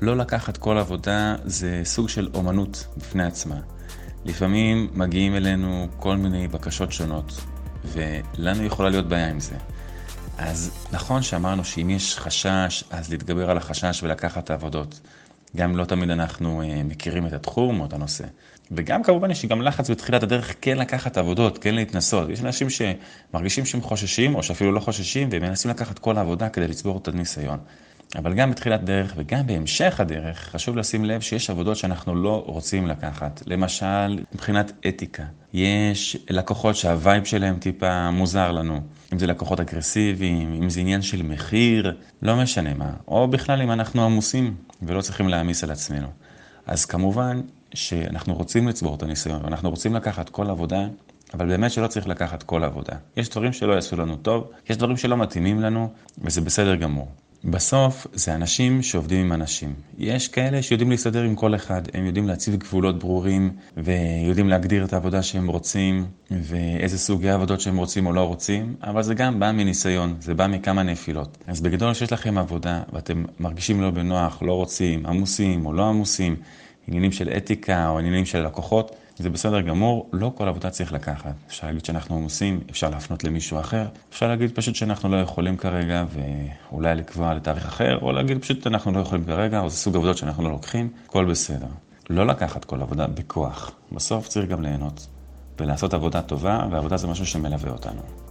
לא לקחת כל עבודה זה סוג של אומנות בפני עצמה. לפעמים מגיעים אלינו כל מיני בקשות שונות, ולנו יכולה להיות בעיה עם זה. אז נכון שאמרנו שאם יש חשש, אז להתגבר על החשש ולקחת את העבודות. גם אם לא תמיד אנחנו אה, מכירים את התחום או את הנושא. וגם כמובן יש גם לחץ בתחילת הדרך כן לקחת עבודות, כן להתנסות. יש אנשים שמרגישים שהם חוששים, או שאפילו לא חוששים, והם מנסים לקחת כל העבודה כדי לצבור את הניסיון. אבל גם בתחילת דרך וגם בהמשך הדרך, חשוב לשים לב שיש עבודות שאנחנו לא רוצים לקחת. למשל, מבחינת אתיקה, יש לקוחות שהווייב שלהם טיפה מוזר לנו. אם זה לקוחות אגרסיביים, אם זה עניין של מחיר, לא משנה מה. או בכלל אם אנחנו עמוסים ולא צריכים להעמיס על עצמנו. אז כמובן שאנחנו רוצים לצבור את הניסיון, ואנחנו רוצים לקחת כל עבודה, אבל באמת שלא צריך לקחת כל עבודה. יש דברים שלא יעשו לנו טוב, יש דברים שלא מתאימים לנו, וזה בסדר גמור. בסוף זה אנשים שעובדים עם אנשים. יש כאלה שיודעים להסתדר עם כל אחד, הם יודעים להציב גבולות ברורים ויודעים להגדיר את העבודה שהם רוצים ואיזה סוגי עבודות שהם רוצים או לא רוצים, אבל זה גם בא מניסיון, זה בא מכמה נפילות. אז בגדול שיש לכם עבודה ואתם מרגישים לא בנוח, לא רוצים, עמוסים או לא עמוסים, עניינים של אתיקה או עניינים של לקוחות, זה בסדר גמור, לא כל עבודה צריך לקחת. אפשר להגיד שאנחנו עמוסים, אפשר להפנות למישהו אחר, אפשר להגיד פשוט שאנחנו לא יכולים כרגע ואולי לקבוע לתאריך אחר, או להגיד פשוט אנחנו לא יכולים כרגע, או זה סוג עבודות שאנחנו לא לוקחים, הכל בסדר. לא לקחת כל עבודה בכוח, בסוף צריך גם ליהנות ולעשות עבודה טובה, ועבודה זה משהו שמלווה אותנו.